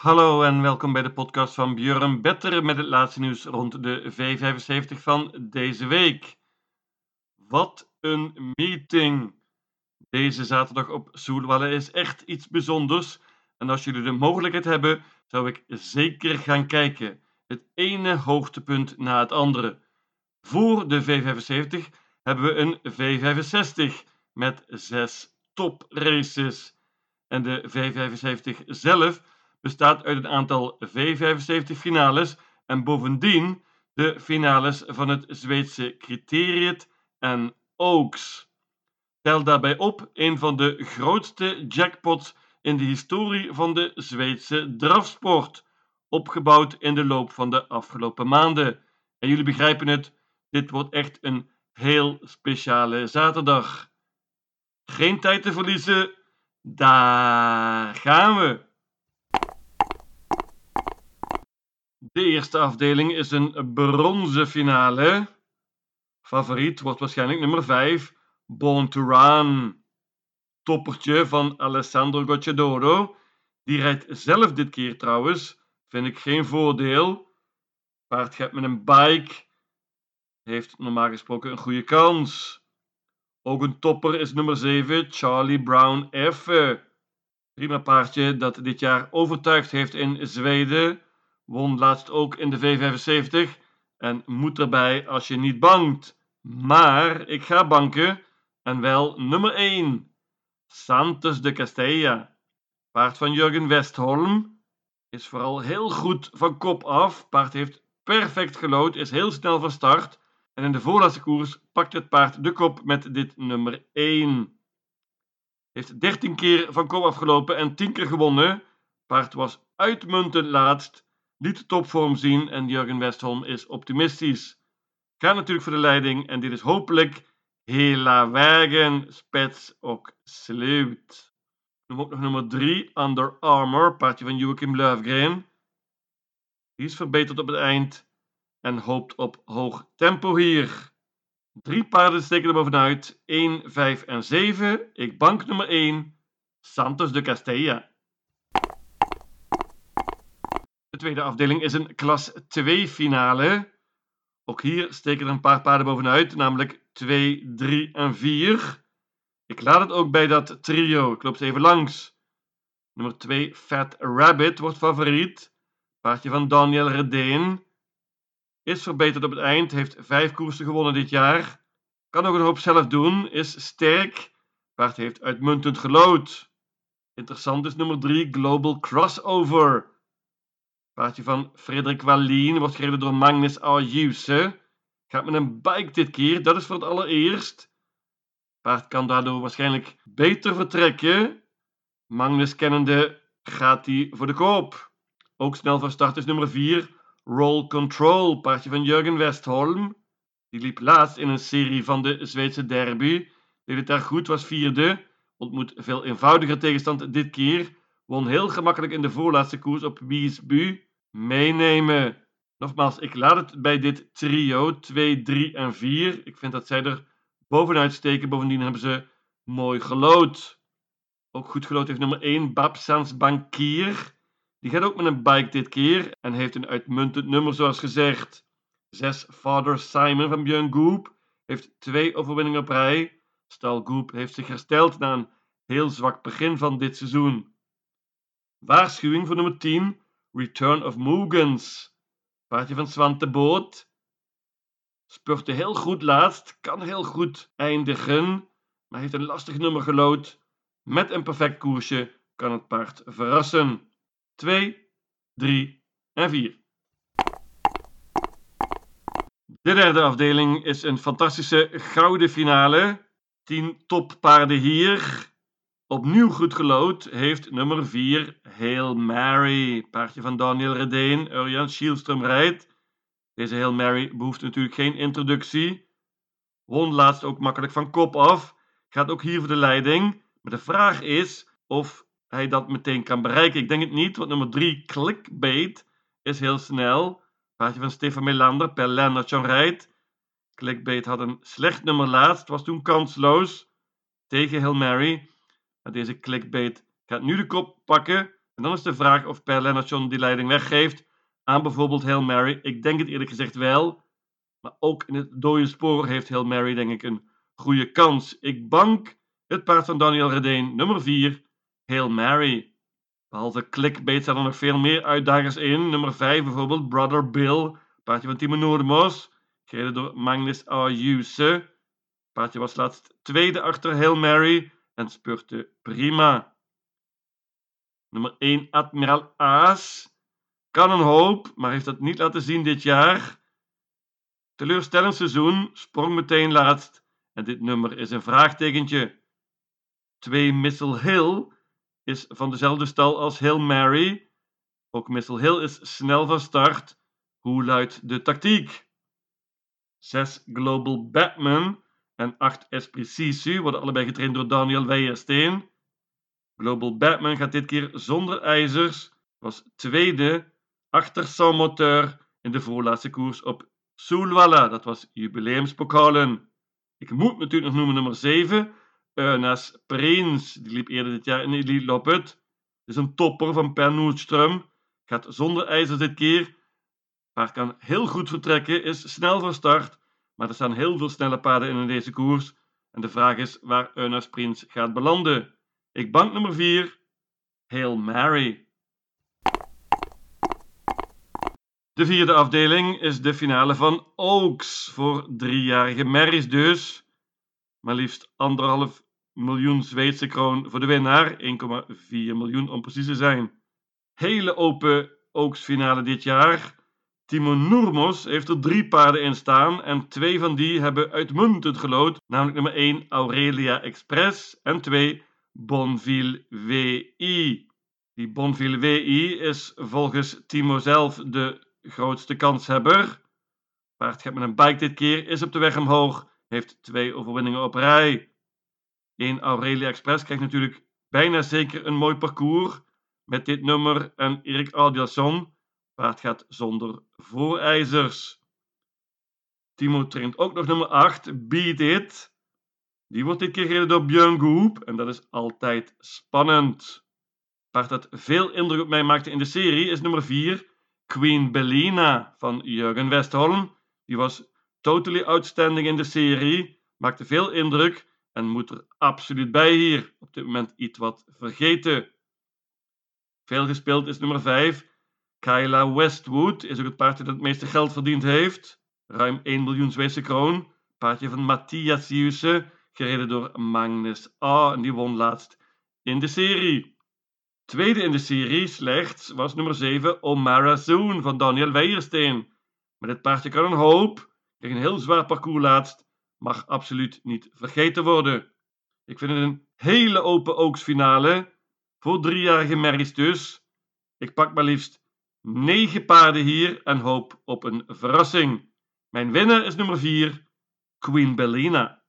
Hallo en welkom bij de podcast van Björn Better met het laatste nieuws rond de V75 van deze week. Wat een meeting! Deze zaterdag op Soelwalle is echt iets bijzonders en als jullie de mogelijkheid hebben, zou ik zeker gaan kijken. Het ene hoogtepunt na het andere. Voor de V75 hebben we een V65 met zes topraces. En de V75 zelf bestaat uit een aantal V75 finales en bovendien de finales van het Zweedse Criteriet en Oaks. Tel daarbij op een van de grootste jackpots in de historie van de Zweedse drafsport, opgebouwd in de loop van de afgelopen maanden. En jullie begrijpen het, dit wordt echt een heel speciale zaterdag. Geen tijd te verliezen, daar gaan we! De eerste afdeling is een bronzen finale. Favoriet wordt waarschijnlijk nummer 5, Born to Run. Toppertje van Alessandro Gocciadoro. Die rijdt zelf dit keer trouwens. Vind ik geen voordeel. Paard gaat met een bike. Heeft normaal gesproken een goede kans. Ook een topper is nummer 7, Charlie Brown F. Prima paardje dat dit jaar overtuigd heeft in Zweden. Won laatst ook in de V75 en moet erbij als je niet bangt. Maar ik ga banken en wel nummer 1. Santos de Castella. Paard van Jurgen Westholm. Is vooral heel goed van kop af. Paard heeft perfect gelood, is heel snel van start. En in de voorlaatste koers pakt het paard de kop met dit nummer 1. Heeft 13 keer van kop afgelopen en 10 keer gewonnen. Paard was uitmuntend laatst liet topvorm zien en Jurgen Westholm is optimistisch. Gaat natuurlijk voor de leiding en dit is hopelijk Hela Wagen Spets ook sleut. Noem ook nog nummer 3, Under Armour, paardje van Joachim Löfgren. Die is verbeterd op het eind en hoopt op hoog tempo hier. Drie paarden steken er bovenuit, 1, 5 en 7. Ik bank nummer 1, Santos de Castella. Tweede afdeling is een klas 2 finale. Ook hier steken er een paar paarden bovenuit, namelijk 2, 3 en 4. Ik laat het ook bij dat trio. Ik loop ze even langs. Nummer 2, Fat Rabbit, wordt favoriet. Paardje van Daniel Redeen. Is verbeterd op het eind, heeft vijf koersen gewonnen dit jaar. Kan ook een hoop zelf doen, is sterk. Paard heeft uitmuntend gelood. Interessant is nummer 3, Global Crossover. Paardje van Frederik Wallien wordt gereden door Magnus Ayuse. Gaat met een bike dit keer, dat is voor het allereerst. Paard kan daardoor waarschijnlijk beter vertrekken. Magnus kennende gaat hij voor de koop. Ook snel van start is nummer 4, Roll Control, paardje van Jurgen Westholm. Die liep laatst in een serie van de Zweedse derby. Deed het daar goed, was vierde. Ontmoet veel eenvoudiger tegenstand dit keer. Won heel gemakkelijk in de voorlaatste koers op Wiesbu meenemen. Nogmaals, ik laat het bij dit trio 2, 3 en 4. Ik vind dat zij er bovenuit steken. Bovendien hebben ze mooi gelood. Ook goed gelood heeft nummer 1 Babsans Bankier. Die gaat ook met een bike dit keer en heeft een uitmuntend nummer zoals gezegd. 6 Father Simon van Björn Goop heeft twee overwinningen op rij. Stal Goop heeft zich hersteld na een heel zwak begin van dit seizoen. Waarschuwing voor nummer 10 Return of Mugens. Paardje van Swante Boot. Spurte heel goed laatst, kan heel goed eindigen, maar heeft een lastig nummer gelood. Met een perfect koersje kan het paard verrassen. 2, 3 en 4. De derde afdeling is een fantastische gouden finale. 10 toppaarden hier. Opnieuw goed gelood heeft nummer 4 Hail Mary. Paardje van Daniel Redeen, Urjan Schielström rijdt. Deze Hail Mary behoeft natuurlijk geen introductie. Won laatst ook makkelijk van kop af. Gaat ook hier voor de leiding. Maar de vraag is of hij dat meteen kan bereiken. Ik denk het niet, want nummer 3 Clickbait is heel snel. Paardje van Stefan Melander, per Lennertje rijdt. Clickbait had een slecht nummer laatst, was toen kansloos tegen Hail Mary. Deze clickbait gaat nu de kop pakken. En dan is de vraag of Per Leonard John die leiding weggeeft aan bijvoorbeeld Hail Mary. Ik denk het eerlijk gezegd wel. Maar ook in het dode spoor heeft Hail Mary denk ik een goede kans. Ik bank het paard van Daniel Redeen, nummer 4, Hail Mary. Behalve clickbait zijn er nog veel meer uitdagers in. Nummer 5 bijvoorbeeld Brother Bill, paardje van Timo Noordemos, gereden door Magnus Ayuse. Paardje was laatst tweede achter Hail Mary en spurte prima. Nummer 1 Admiral Aas. Kan een hoop, maar heeft dat niet laten zien dit jaar. Teleurstellend seizoen, sprong meteen laatst en dit nummer is een vraagtekentje. 2 Missile Hill is van dezelfde stal als Hail Mary. Ook Missile Hill is snel van start. Hoe luidt de tactiek? 6 Global Batman en 8 Esprit Sisu worden allebei getraind door Daniel Weijersteen. Global Batman gaat dit keer zonder ijzers, was tweede achter Sans Moteur in de voorlaatste koers op Soulwalla. Dat was jubileumspokalen. Ik moet natuurlijk nog noemen nummer 7, Ernas Prins. Die liep eerder dit jaar in Elite Loppet. Is een topper van Per Noordström. Gaat zonder ijzers dit keer. Paard kan heel goed vertrekken, is snel van start. Maar er staan heel veel snelle paarden in, in deze koers. En de vraag is waar Ernas Prins gaat belanden. Ik bank nummer 4, Hail Mary. De vierde afdeling is de finale van Oaks voor driejarige Marys dus. Maar liefst anderhalf miljoen Zweedse kroon voor de winnaar, 1,4 miljoen om precies te zijn. Hele open Oaks finale dit jaar. Timo Noormos heeft er drie paarden in staan en twee van die hebben uitmuntend gelood, namelijk nummer 1 Aurelia Express en 2 Bonville WI. Die Bonville WI is volgens Timo zelf de grootste kanshebber. Paard gaat met een bike dit keer, is op de weg omhoog, heeft twee overwinningen op rij. 1 Aurelia Express krijgt natuurlijk bijna zeker een mooi parcours met dit nummer en Erik Audiasson. Paard gaat zonder voorijzers. Timo traint ook nog nummer 8, Beat It. Die wordt dit keer gereden door Björn Goop en dat is altijd spannend. Paard dat veel indruk op mij maakte in de serie is nummer 4, Queen Bellina van Jurgen Westholm. Die was totally outstanding in de serie, maakte veel indruk en moet er absoluut bij hier. Op dit moment iets wat vergeten. Veel gespeeld is nummer 5. Kyla Westwood is ook het paardje dat het meeste geld verdiend heeft. Ruim 1 miljoen Zweedse kroon. Paardje van Matthias Jusse, gereden door Magnus A. En die won laatst in de serie. Tweede in de serie, slechts, was nummer 7 Omara Zoon van Daniel Weijersteen. Maar dit paardje kan een hoop. Kreeg een heel zwaar parcours laatst. Mag absoluut niet vergeten worden. Ik vind het een hele open oogsfinale. Voor driejarige merries dus. Ik pak maar liefst 9 paarden hier en hoop op een verrassing. Mijn winnaar is nummer 4, Queen Bellina.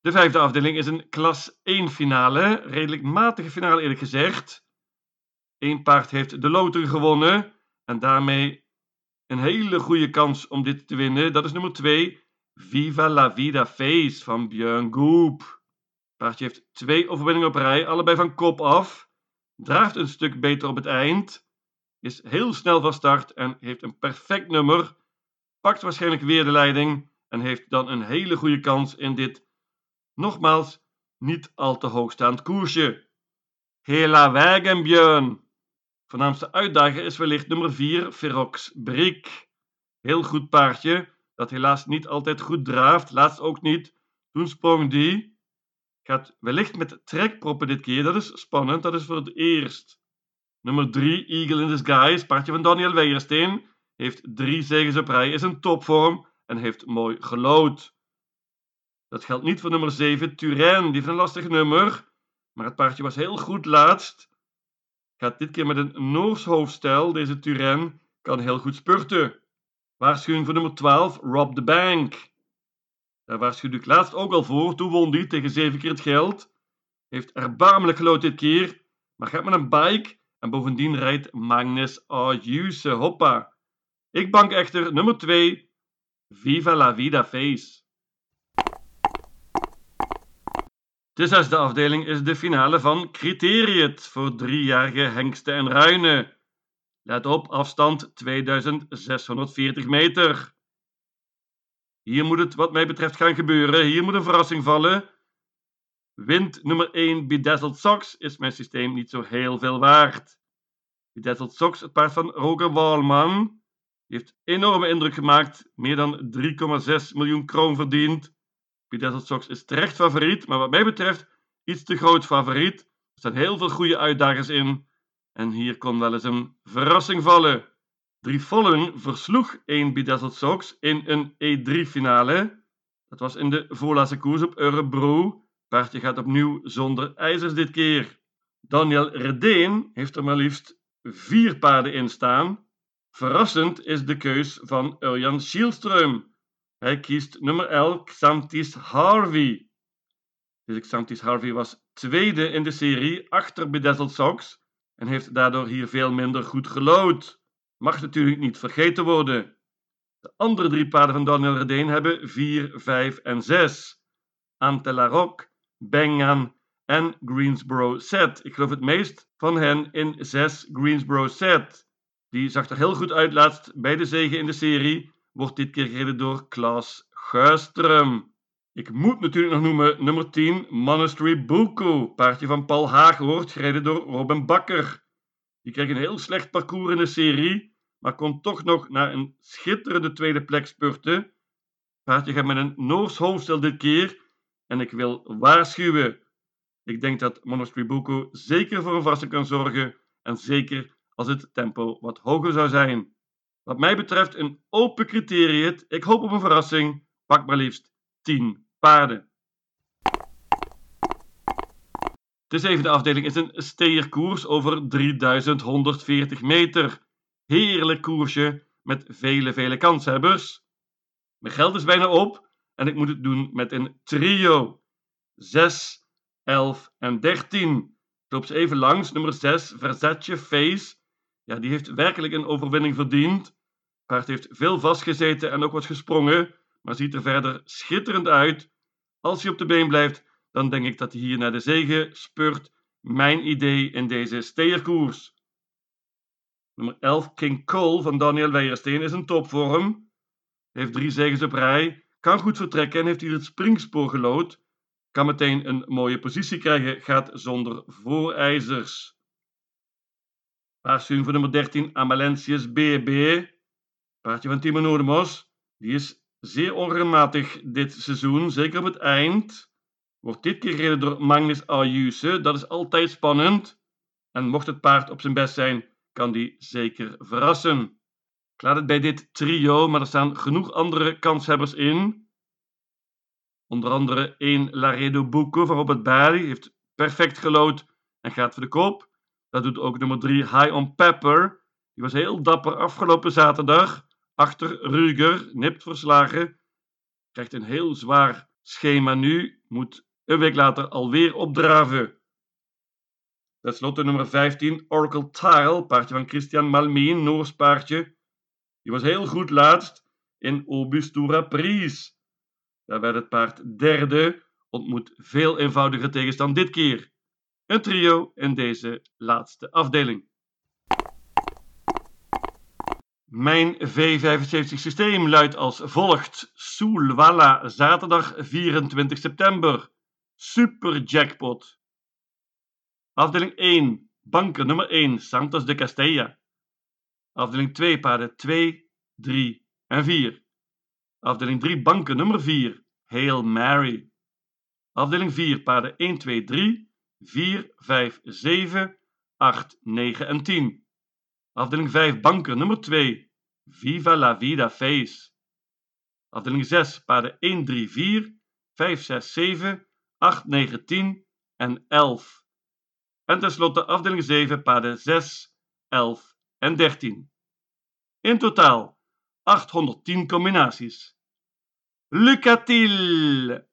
De vijfde afdeling is een klas 1 finale. Redelijk matige finale eerlijk gezegd. Eén paard heeft de loter gewonnen. En daarmee een hele goede kans om dit te winnen. Dat is nummer 2. Viva la Vida Face van Björn Goop. Paardje heeft twee overwinningen op rij, allebei van kop af. Draaft een stuk beter op het eind. Is heel snel van start en heeft een perfect nummer. Pakt waarschijnlijk weer de leiding en heeft dan een hele goede kans in dit Nogmaals, niet al te hoogstaand koersje. Hela wegen, Björn. Voornaamste uitdager is wellicht nummer 4, Ferox Brik. Heel goed paardje, dat helaas niet altijd goed draaft, laatst ook niet. Toen sprong die. Gaat wellicht met trekproppen dit keer, dat is spannend, dat is voor het eerst. Nummer 3, Eagle in Disguise, paardje van Daniel Weijersteen. Heeft drie zegens op rij, is in topvorm en heeft mooi gelood. Dat geldt niet voor nummer 7, Turijn. Die heeft een lastig nummer. Maar het paardje was heel goed laatst. Gaat dit keer met een Noors hoofdstijl. Deze Turijn kan heel goed spurten. Waarschuwing voor nummer 12, Rob the Bank. Daar waarschuwde ik laatst ook al voor. Toen won die tegen 7 keer het geld. Heeft erbarmelijk gelood dit keer. Maar gaat met een bike. En bovendien rijdt Magnus Ayuse. Hoppa. Ik bank echter nummer 2, Viva la Vida Face. De zesde afdeling is de finale van Criteriët voor driejarige hengsten en ruinen. Let op, afstand 2640 meter. Hier moet het wat mij betreft gaan gebeuren. Hier moet een verrassing vallen. Wind nummer 1 Bedazzled Sox is mijn systeem niet zo heel veel waard. Bedazzled Sox, het paard van Roger Walman, heeft enorme indruk gemaakt. Meer dan 3,6 miljoen kroon verdiend. Bedazzled Sox is terecht favoriet, maar wat mij betreft iets te groot favoriet. Er staan heel veel goede uitdagers in. En hier kon wel eens een verrassing vallen. Drie Following versloeg één Bedazzled Sox in een E3-finale. Dat was in de voorlaatste koers op Örebro. Paardje gaat opnieuw zonder ijzers dit keer. Daniel Redeen heeft er maar liefst vier paarden in staan. Verrassend is de keus van Urjan Schielström. Hij kiest nummer 11, Xantis Harvey. Deze Xantis Harvey was tweede in de serie achter Bedazzled Sox en heeft daardoor hier veel minder goed gelood. Mag natuurlijk niet vergeten worden. De andere drie paarden van Daniel Redeen hebben 4, 5 en 6. Antelarok, Bengan en Greensboro Set. Ik geloof het meest van hen in 6 Greensboro Set. Die zag er heel goed uit laatst bij de zegen in de serie. Wordt dit keer gereden door Klaas Guistrum. Ik moet natuurlijk nog noemen nummer 10, Monastery Buko. Paardje van Paul Haag wordt gereden door Robin Bakker. Die kreeg een heel slecht parcours in de serie, maar kon toch nog naar een schitterende tweede plek spurten. Paardje gaat met een Noors hoofdstel dit keer. En ik wil waarschuwen. Ik denk dat Buko zeker voor een verrassing kan zorgen. En zeker als het tempo wat hoger zou zijn. Wat mij betreft een open criterium. Ik hoop op een verrassing. Pak maar liefst 10 paarden. De zevende afdeling is een steerkoers over 3140 meter. Heerlijk koersje met vele, vele kanshebbers. Mijn geld is bijna op en ik moet het doen met een trio. 6, 11 en 13. Ik loop even langs. Nummer 6, Versace Face. Ja, die heeft werkelijk een overwinning verdiend. Paard heeft veel vastgezeten en ook wat gesprongen, maar ziet er verder schitterend uit. Als hij op de been blijft, dan denk ik dat hij hier naar de zege spurt. Mijn idee in deze steerkoers. Nummer 11, King Cole van Daniel Weijersteen, is een topvorm. Heeft drie zegens op rij, kan goed vertrekken en heeft hier het springspoor gelood. Kan meteen een mooie positie krijgen, gaat zonder voorijzers. Waarschuwing voor nummer 13, Amalentius BB. Paardje van Timo Noordemos. Die is zeer onregelmatig dit seizoen, zeker op het eind. Wordt dit keer gereden door Magnus Ayuse. Dat is altijd spannend. En mocht het paard op zijn best zijn, kan die zeker verrassen. Ik laat het bij dit trio, maar er staan genoeg andere kanshebbers in. Onder andere 1 Laredo Bucco van Robert Bali heeft perfect gelood en gaat voor de koop. Dat doet ook nummer 3 High on Pepper. Die was heel dapper afgelopen zaterdag. Achter Ruger, nipt verslagen. Krijgt een heel zwaar schema nu. Moet een week later alweer opdraven. Ten slotte nummer 15 Oracle Tile. Paardje van Christian Malmeen, Noors paardje. Die was heel goed laatst in Obustura Pries. Daar werd het paard derde. Ontmoet veel eenvoudiger tegenstand dit keer. Een trio in deze laatste afdeling. Mijn V75 systeem luidt als volgt. Soulwalla, zaterdag 24 september. Super jackpot. Afdeling 1, banken nummer 1, Santos de Castella. Afdeling 2, paarden 2, 3 en 4. Afdeling 3, banken nummer 4, Hail Mary. Afdeling 4, paarden 1, 2, 3, 4, 5, 7, 8, 9 en 10. Afdeling 5, banken nummer 2, Viva la Vida Face. Afdeling 6, paarden 1, 3, 4, 5, 6, 7, 8, 9, 10 en 11. En tenslotte afdeling 7, paarden 6, 11 en 13. In totaal 810 combinaties. Lucatil!